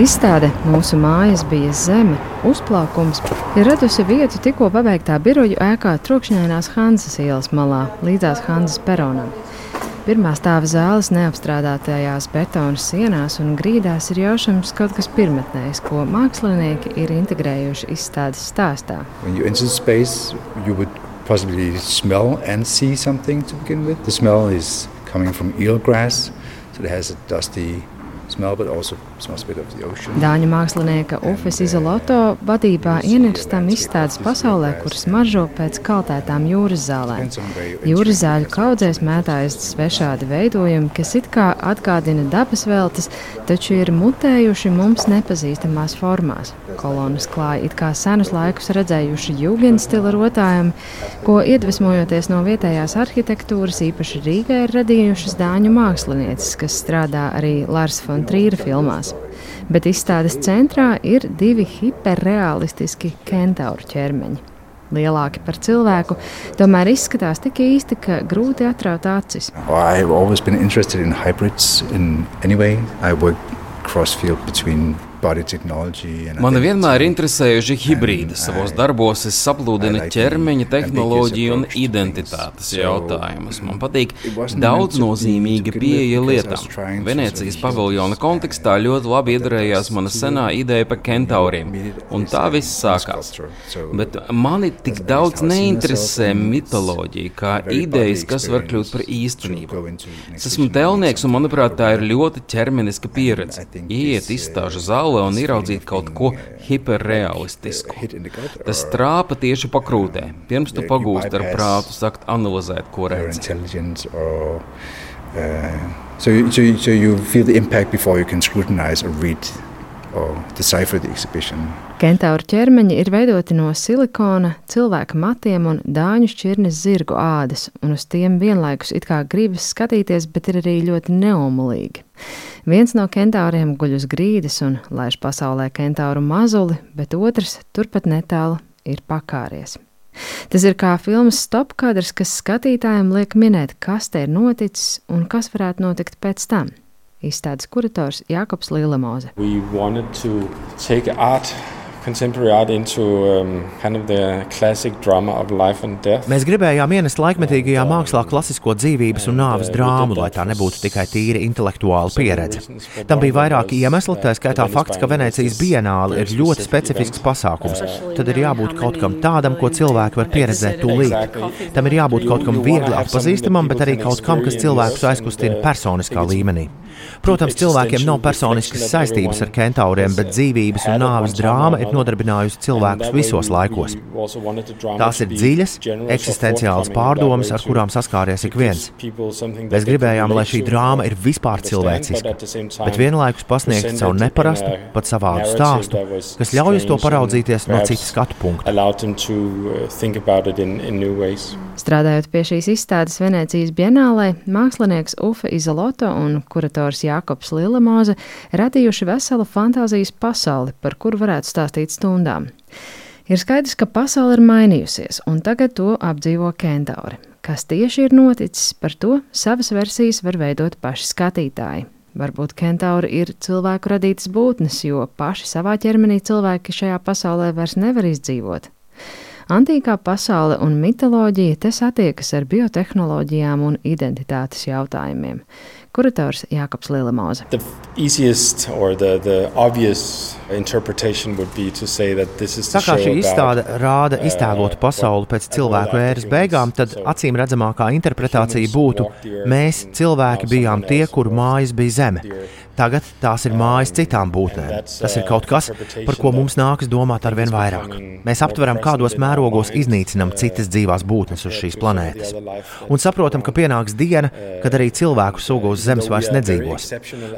Izstāde Mūsu mājas bija zeme, uzplaukums ir radusi vietu tikko pabeigtā biroju ēkā trokšņainās Hanzas ielas malā, līdzās Hanzas peronam. Pirmā stāva zāles neapstrādātajās betona sienās un grīdās ir jaušams kaut kas pirmotnējs, ko mākslinieki ir integrējuši izstādes stāstā. Space, possibly smell and see something to begin with. The smell is coming from eelgrass, so it has a dusty Dāņu mākslinieka Ufes Izoloto vadībā ienirstam izstādes pasaulē, kuras maržo pēc kaltētām jūras zālēm. Jūras zāļu kaudzēs mētājas svešādi veidojumi, kas it kā atgādina dabas veltes, taču ir mutējuši mums nepazīstamās formās. Kolonas klāja it kā senus laikus redzējuši jūgenstila rotājumi, ko iedvesmojoties no vietējās arhitektūras, īpaši Rīgā ir radījušas dāņu mākslinieces, kas strādā arī Lārs von Trīra filmās. Bet izstādes centrā ir divi hiperrealistiski kentauru ķermeņi. Lielāki par cilvēku, tomēr izskatās tik īsti, ka grūti atraut acis. In Mani vienmēr interesējuši hibrīdi. Savos darbos es saplūdinu ķermeņa tehnoloģiju un identitātes jautājumus. Man patīk daudznozīmīga pieeja lietām. Venecijas paviljona kontekstā ļoti labi iedarējās mana senā ideja par kentauriem, un tā viss sākās. Bet mani tik daudz neinteresē mitoloģija, kā idejas, kas var kļūt par īstenību. Es esmu telnieks, un manuprāt, tā ir ļoti ķermeniska pieredze. Iet izstāžu zāli zālē un ieraudzīt kaut ko hiperrealistisku. Tas trāpa tieši pakrūtē. Pirms tu pagūsti ar prātu, sakt analizēt, ko redzi. So, you, so, so you feel the impact before you can scrutinize or read Kentauru ķermeņi ir veidoti no silikona, cilvēka matiem un dāņu šķirnes zirgu ādas, un uz tiem vienlaikus it kā gribas skatīties, bet ir arī ļoti neomulīgi. Viens no kentauriem guļ uz grīdas un laiž pasaulē kentauru mazuli, bet otrs turpat netālu ir pakāries. Tas ir kā filmas stopkadrs, kas skatītājiem liek minēt, kas te ir noticis un kas varētu notikt pēc tam izstādes kurators Jākops Lielamoze. Um, kind of Mēs gribējām ienest laikmetīgajā mākslā klasisko dzīvības un nāves drāmu, lai tā nebūtu tikai tīra intelektuāla pieredze. Tam bija vairāki iemesli, tā skaitā fakts, ka Venecijas bienāle ir ļoti specifisks pasākums. Tad ir jābūt kaut kam tādam, ko cilvēki var pieredzēt tūlīt. Tam ir jābūt kaut kam viegli atpazīstamam, bet arī kaut kam, kas cilvēkus aizkustina personiskā līmenī. Protams, cilvēkiem nav personiskas saistības ar kentauriem, bet dzīvības un nāves drāma ir nodarbinājusi cilvēkus visos laikos. Tās ir dziļas, eksistenciālas pārdomas, ar kurām saskāries ik viens. Mēs gribējām, lai šī drāma ir vispār cilvēciska, bet vienlaikus pasniegt savu neparastu, pat savādu stāstu, kas ļauj uz to paraudzīties no citas skatu punkta. Strādājot pie šīs izstādes Venecijas Bienālē, mākslinieks Ufe Izoloto un kurators Jākops Lilamāze radījuši veselu fantāzijas pasauli, par kuru varētu stāstīt stundām. Ir skaidrs, ka pasaule ir mainījusies, un tagad to apdzīvo kentauri. Kas tieši ir noticis, par to savas versijas var veidot paši skatītāji. Varbūt kentauri ir cilvēku radītas būtnes, jo paši savā ķermenī cilvēki šajā pasaulē vairs nevar izdzīvot. Antīkā pasaule un mitoloģija te satiekas ar biotehnoloģijām un identitātes jautājumiem. Kurators Jākaps Lielamoze. Tā kā šī izstāde rāda uh, iztēlotu pasauli pēc cilvēku ēras beigām, tad acīm redzamākā interpretācija būtu: mēs, cilvēki, bijām tie, kuru mājas bija zeme. Tagad tās ir mājas citām būtnēm. Tas ir kaut kas, par ko mums nākas domāt ar vien vairāk. Mēs aptveram, kādos mērogos iznīcinam citas dzīvās būtnes uz šīs planētas. Un saprotam, ka pienāks diena, kad arī cilvēku suga uz Zemes vairs nedzīvos.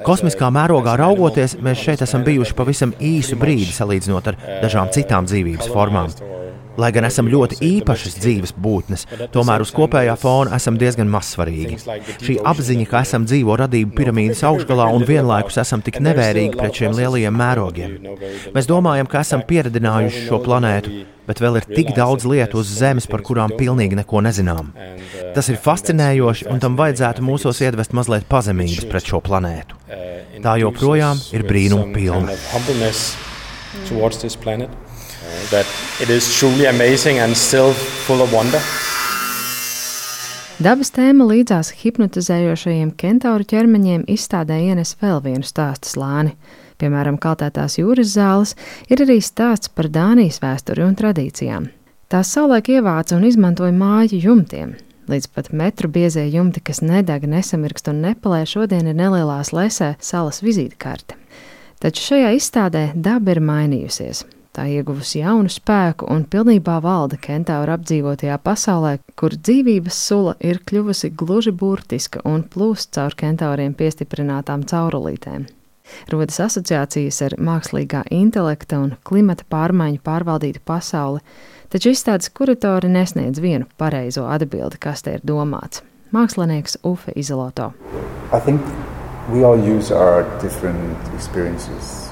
Kosmiskā mērogā raugoties, mēs šeit esam bijuši pavisam īsu brīdi salīdzinot ar dažām citām dzīvības formām. Lai gan esam ļoti īpašas dzīves būtnes, tomēr uz kopējā fona esam diezgan mazsvarīgi. Šī apziņa, ka esam dzīvo radību piramīdas augšgalā un vienlaikus esam tik nevērīgi pret šiem lielajiem mērogiem. Mēs domājam, ka esam pieredzinājuši šo planētu, bet vēl ir tik daudz lietu uz Zemes, par kurām pilnīgi neko nezinām. Tas ir fascinējoši, un tam vajadzētu mūsos iedvest mazliet pazemības pret šo planētu. Tā joprojām ir brīnuma pilna. Towards this planet that it is truly amazing and still full of wonder. Dabas tēma līdzās hipnotizējošajiem kentauru ķermeņiem izstādē ienes vēl vienu stāstu slāni. Piemēram, kaltētās jūras zāles ir arī stāsts par Dānijas vēsturi un tradīcijām. Tās savulaik ievāca un izmantoja māju jumtiem. Līdz pat metru biezie jumti, kas nedeg, nesamirkst un nepalē, šodien ir nelielās lesē salas vizītkarte. Taču šajā izstādē daba ir mainījusies. Tā ieguvusi jaunu spēku un pilnībā valda kentaura apdzīvotajā pasaulē, kur dzīvības sula ir kļuvusi gluži burtiska un plūst caur kentauriem piestiprinātām caurulītēm. Rodas asociācijas ar mākslīgā intelekta un klimata pārmaiņu pārvaldītu pasauli, taču izstādes kuratori nesniedz vienu pareizo atbildi, kas te ir domāts. Mākslinieks Ufe Izoloto. I think we all use our different experiences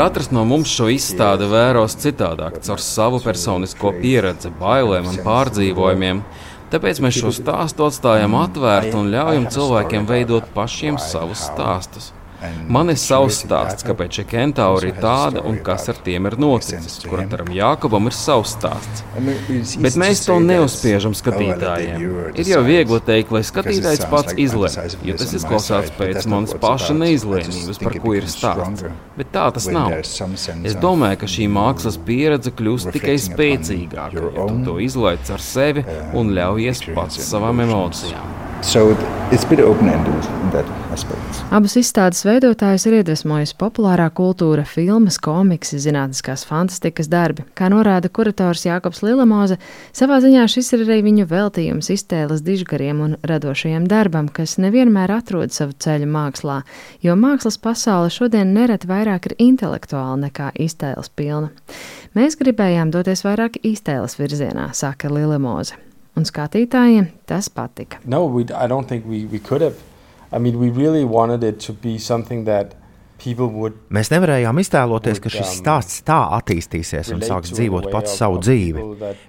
Katrs no mums šo izstādi vēros citādāk, caur savu personisko pieredzi, bailēm un pārdzīvojumiem. Tāpēc mēs šo stāstu atstājam atvērtu un ļaujam cilvēkiem veidot pašiem savus stāstus. Man ir savs stāsts, kāpēc šie kentauri ir tādi un kas ar tiem ir noticis. Kurataram Jākabam ir savs stāsts. Bet mēs to neuzspiežam skatītājiem. Ir jau viegli teikt, lai skatītājs pats izlemj, jo tas izklausās pēc manas paša neizlēmības, par ko ir stāsts. Bet tā tas nav. Es domāju, ka šī mākslas pieredze kļūst tikai spēcīgāka, ja tu to izlaiž ar sevi un ļaujies pats savām emocijām. So it's a bit open-ended in that aspect. Abas izstādes veidotājus ir iedvesmojusi populārā kultūra, filmas, komiksi, zinātniskās fantastikas darbi. Kā norāda kurators Jākops Lilamoze, savā ziņā šis ir arī viņu veltījums iztēles dižgariem un radošajiem darbam, kas nevienmēr atrod savu ceļu mākslā, jo mākslas pasaule šodien nereti vairāk ir intelektuāla nekā iztēles pilna. Mēs gribējām doties vairāk iztēles virzienā, saka Lilamoze un skatītājiem tas patika. No, we, I don't think we, we could have. I mean, we really wanted it to be something that Mēs nevarējām iztēloties, ka šis um, stāsts tā attīstīsies un sāks dzīvot pats savu dzīvi.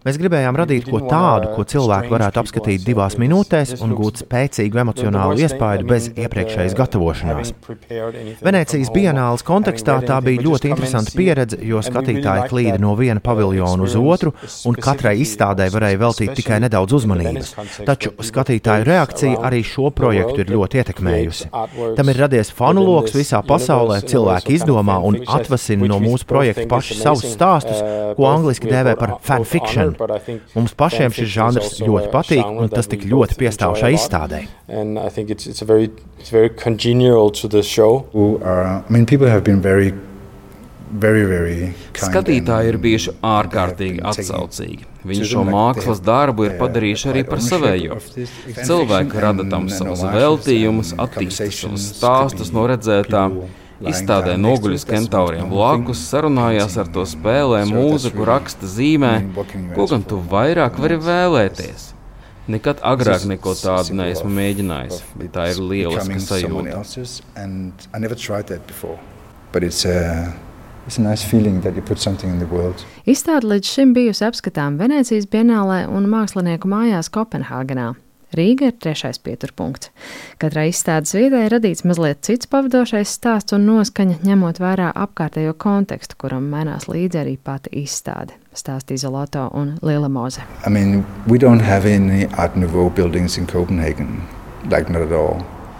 Mēs gribējām radīt ko tādu, ko cilvēki varētu apskatīt divās minūtēs un gūt spēcīgu emocionālu iespaidu bez iepriekšējas gatavošanās. Venecijas bienāles kontekstā tā bija ļoti interesanta pieredze, jo skatītāji klīda no viena paviljona uz otru, un katrai izstādē varēja veltīt tikai nedaudz uzmanības. Taču skatītāju reakcija arī šo projektu ir ļoti ietekmējusi. Tam ir radies fanu lokus visā pasaulē pasaulē cilvēki izdomā un atvasina no mūsu projekta paši savus stāstus, ko angliski dēvē par fanfiction. Mums pašiem šis žanrs ļoti patīk, un tas tik ļoti piestāv šai izstādē. Skatītāji ir bijuši ārkārtīgi atsaucīgi. Viņi šo mākslas darbu ir padarījuši arī par savējo. Cilvēki rada tam savus veltījumus, attīsta savus stāstus no redzētām. Izstādē noguļus kentauriem blakus, sarunājās ar to spēlē, mūziku, raksta, zīmē, ko gan tu vairāk vari vēlēties. Nekad agrāk neko tādu neesmu mēģinājis, bet tā ir lieliska sajūta. Izstāde līdz šim bijusi apskatām Venecijas Bienālē un Mākslinieku mājās Kopenhāgenā. Rīga ir trešais pieturpunkts. Katrai izstādes vietai radīts mazliet cits pavadošais stāsts un noskaņa, ņemot vērā apkārtējo kontekstu, kuram mainās līdzi arī pati izstāde. Stāstīja Zoloto un Liela Moze. I mean,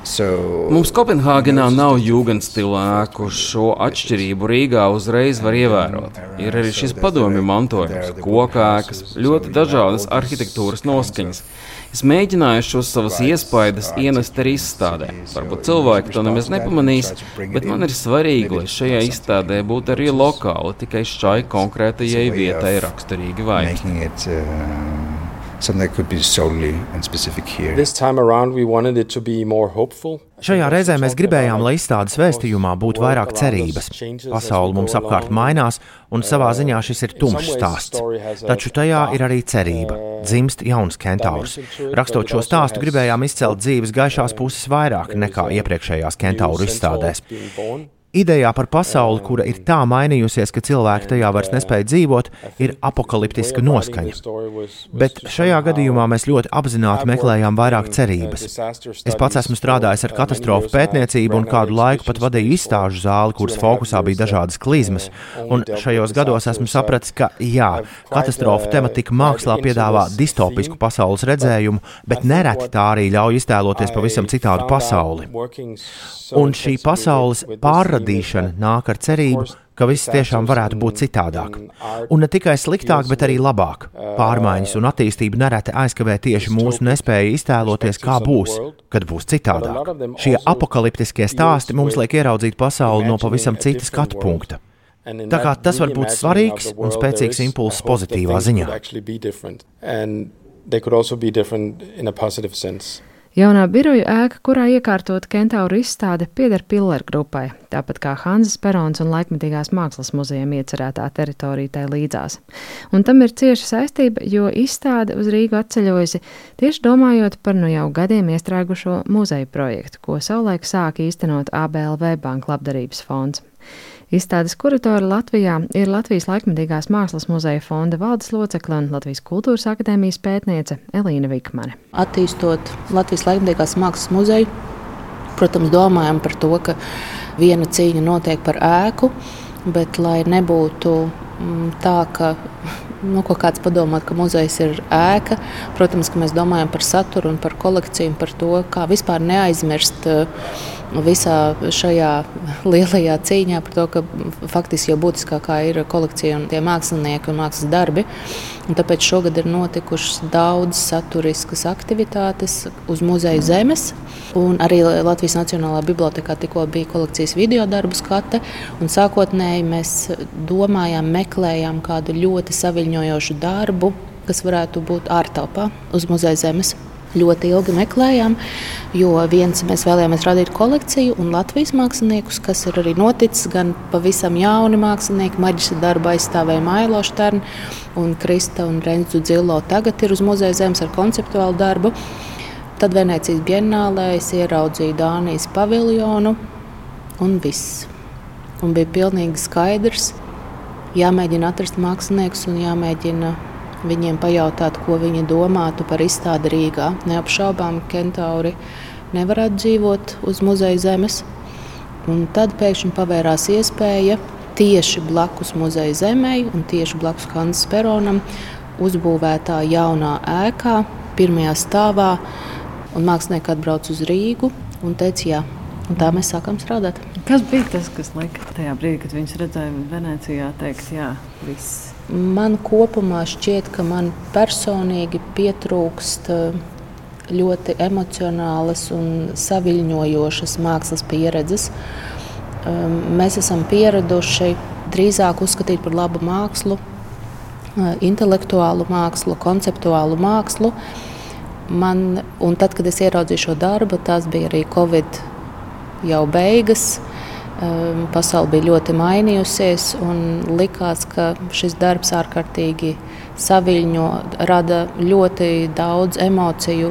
So, Mums Kopenhāgenā nav jūgenstila ēku. Šo atšķirību Rīgā uzreiz var ievērot. Ir arī šis padomju mantojums, kokēkas, ļoti dažādas arhitektūras noskaņas. Es mēģināju šos savus iespaidus ienest arī izstādē. Varbūt cilvēki to nemaz nepamanīs, bet man ir svarīgi, lai šajā izstādē būtu arī lokāli, tikai šai konkrētajai vietai raksturīgi vaigi. Something that could be solely and specific here. This time around, we wanted it to be more hopeful. Šajā reizē mēs gribējām, lai izstādes vēstījumā būtu vairāk cerības. Pasaule mums apkārt mainās, un savā ziņā šis ir tumšs stāsts. Taču tajā ir arī cerība. Dzimst jauns kentaurs. Rakstot šo stāstu, gribējām izcelt dzīves gaišās puses vairāk nekā iepriekšējās kentauru izstādēs. Idejā par pasauli, kura ir tā mainījusies, ka cilvēki tajā vairs nespēja dzīvot, ir apakaliptiska noskaņa. Bet šajā gadījumā mēs ļoti apzināti meklējām vairāk cerības. Es pats esmu strādājis ar katastrofu pētniecību un kādu laiku pat vadīju izstāžu zāli, kuras fokusā bija dažādas klizmas. Un šajos gados esmu sapratis, ka jā, katastrofu tematika mākslā piedāvā distopisku pasaules redzējumu, bet nereti tā arī ļauj iztēloties pavisam citādu pasauli. Un šī pasaules pārradīšana nāk ar cerību, ka viss tiešām varētu būt citādāk. Un ne tikai sliktāk, bet arī labāk. Pārmaiņas un attīstība nereti aizkavē tieši mūsu nespēju iztēloties, kā būs, kad būs citādāk. Šie apakaliptiskie stāsti mums liek ieraudzīt pasauli no pavisam cita skatu punkta. Tā kā tas var būt svarīgs un spēcīgs impulss pozitīvā ziņā. They could also be different in a positive sense. Jaunā biroju ēka, kurā iekārtot kentauru izstāde, pieder Pilleru grupai, tāpat kā Hanzas Perons un laikmetīgās mākslas muzejam iecerētā teritorija tai līdzās. Un tam ir cieša saistība, jo izstāde uz Rīgu atceļojusi tieši domājot par nu jau gadiem iestrēgušo muzeju projektu, ko savulaik sāka īstenot ABLV Banka labdarības fonds. Izstādes kuratori Latvijā ir Latvijas laikmatīgās mākslas muzeja fonda valdes locekle un Latvijas kultūras akadēmijas pētniece Elīna Vikmane. Attīstot Latvijas laikmatīgās mākslas muzeju, protams, domājam par to, ka viena cīņa notiek par ēku, bet lai nebūtu mm, tā, ka nu, ko kāds padomā, ka muzejs ir ēka. Protams, ka mēs domājam par saturu un par kolekciju un par to, kā vispār neaizmirst visā šajā lielajā cīņā par to, ka faktiski jau būtiskākā ir kolekcija un tie mākslinieki un mākslas darbi. Un tāpēc šogad ir notikušas daudz saturiskas aktivitātes uz muzeja zemes. Un arī Latvijas Nacionālā bibliotekā tikko bija kolekcijas video darbu skate. Sākotnēji mēs domājām, meklējām kādu ļoti saviņojošu darbu, kas varētu būt ārtelpā uz muzeja zemes ļoti ilgi meklējām, jo viens mēs vēlējāmies radīt kolekciju un Latvijas māksliniekus, kas ir arī noticis, gan pavisam jauni mākslinieki, maģistra darba aizstāvēja Mailo Šternu un Krista un Renzu Dzilo tagad ir uz muzeja zemes ar konceptuālu darbu. Tad Venecijas bienālē es ieraudzīju Dānijas paviljonu un viss. Un bija pilnīgi skaidrs, jāmēģina atrast māksliniekus un jāmēģina viņiem pajautāt, ko viņi domātu par izstādi Rīgā. Neapšaubām, kentauri nevarētu dzīvot uz muzeja zemes. Un tad pēkšņi pavērās iespēja tieši blakus muzeja zemē un tieši blakus Hansa Peronam uzbūvētā jaunā ēkā, pirmajā stāvā. Un mākslinieki atbrauc uz Rīgu un teica, jā, un tā mēs sākām strādāt. Kas bija tas, kas lika tajā brīdī, kad viņas redzēja Venecijā, teikt, jā, viss? Man kopumā šķiet, ka man personīgi pietrūkst eh, ļoti emocionālas un saviņojošas mākslas pieredzes. Ehm, mēs esam pieraduši drīzāk uzskatīt par labu mākslu, eh, intelektuālu mākslu, konceptuālu mākslu. Man, tad, kad es ieraudzīju šo darbu, tas bija arī Covid jau beigas. Ehm, pasaule bija ļoti mainījusies, un likās, ka šis darbs ārkārtīgi saviņo, rada ļoti daudz emociju,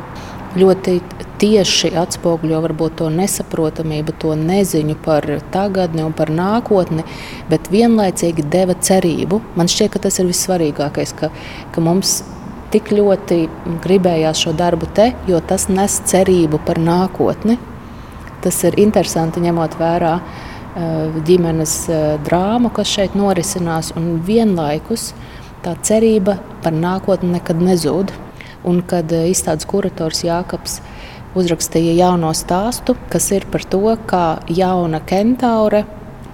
ļoti tieši atspoguļo varbūt to nesaprotamību, to neziņu par tagadni un par nākotni, bet vienlaicīgi deva cerību. Man šķiet, ka tas ir vissvarīgākais, ka, ka mums tik ļoti gribējās šo darbu te, jo tas nes cerību par nākotni. Tas ir interesanti ņemot vērā Eh, ģimenes eh, drāmu, kas šeit norisinās, un vienlaikus tā cerība par nākotni nekad nezūd. Un kad eh, izstādes kurators Jākaps uzrakstīja jauno stāstu, kas ir par to, kā jauna kentaure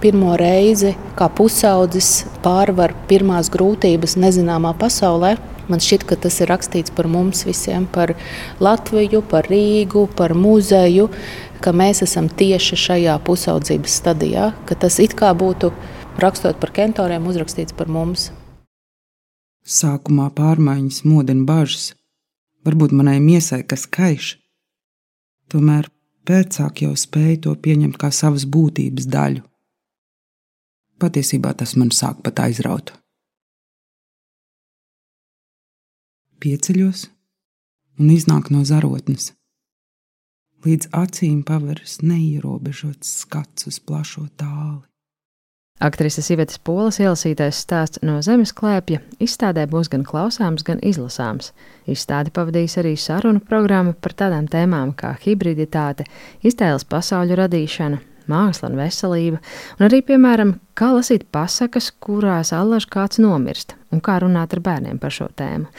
pirmo reizi, kā pusaudzis pārvar pirmās grūtības nezināmā pasaulē. Man šķiet, ka tas ir rakstīts par mums visiem, par Latviju, par Rīgu, par muzeju, ka mēs esam tieši šajā pusaudzības stadijā, ka tas it kā būtu rakstot par kentoriem, uzrakstīts par mums. Sākumā pārmaiņas modina bažas, Varbūt manai miesai kas kaiš. Tomēr pēcāk jau spēju to pieņemt kā savas būtības daļu. Patiesībā tas man sāk pat aizraut. Pieceļos un iznāk no zarotnes. Līdz acīm paveras neierobežots skats uz plašo tāli. Aktrises Ivetas Polas ielasītais stāsts no zemes klēpja izstādē būs gan klausāms, gan izlasāms. Izstādi pavadīs arī sarunu programma par tādām tēmām kā hibriditāte, iztēles pasauļu radīšana, māksla un veselība, un arī, piemēram, kā lasīt pasakas, kurās allaž kāds nomirst, un kā runāt ar bērniem par šo tēmu.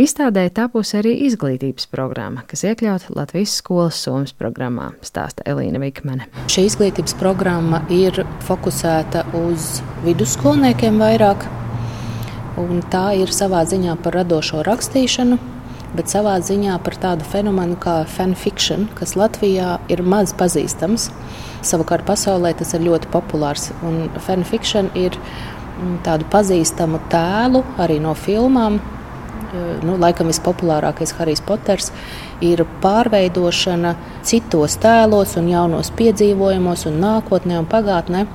Izstādē tapusi arī izglītības programma, kas iekļauta Latvijas skolas somas programmā, stāsta Elīna Vikmane. Šī izglītības programma ir fokusēta uz vidusskolniekiem vairāk, un tā ir savā ziņā par radošo rakstīšanu, bet savā ziņā par tādu fenomenu kā fanfiction, kas Latvijā ir maz pazīstams. Savukārt pasaulē tas ir ļoti populārs. Fanfiction ir mm, tādu pazīstamu tēlu arī no filmām. Nu, laikam vispopulārākais Harijs Poters ir pārveidošana citos tēlos, un jaunos piedzīvojumos, un nākotnē un pagātnē.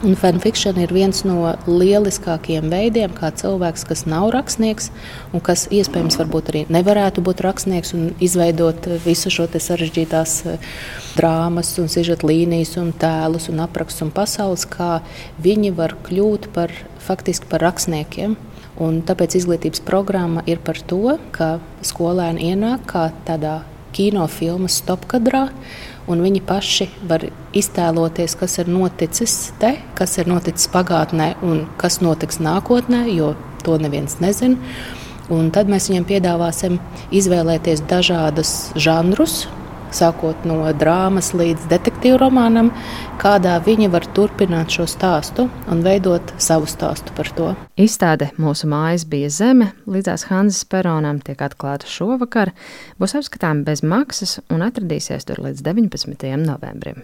Un fanfiction ir viens no lieliskākajiem veidiem, kā cilvēks, kas nav rakstnieks, un kas iespējams arī nevarētu būt rakstnieks un izveidot visu šo sarežģītās eh, drāmas, un sižeta līnijas, un tēlus, un aprakstus un pasaules, kā viņi var kļūt par faktiski par rakstniekiem. Un tāpēc izglītības programma ir par to, ka skolēni ienāk kā tādā kinofilmas stopkadrā un viņi paši var iztēloties, kas ir noticis te, kas ir noticis pagātnē un kas notiks nākotnē, jo to neviens nezina. Un tad mēs viņiem piedāvāsim izvēlēties dažādus žanrus, sākot no drāmas līdz detektīvu romānam, kādā viņi var turpināt šo stāstu un veidot savu stāstu par to. Izstāde Mūsu mājas bija zeme, līdzās Hanzas peronam tiek atklāta šovakar, būs apskatām bez maksas un atradīsies tur līdz 19. novembrim.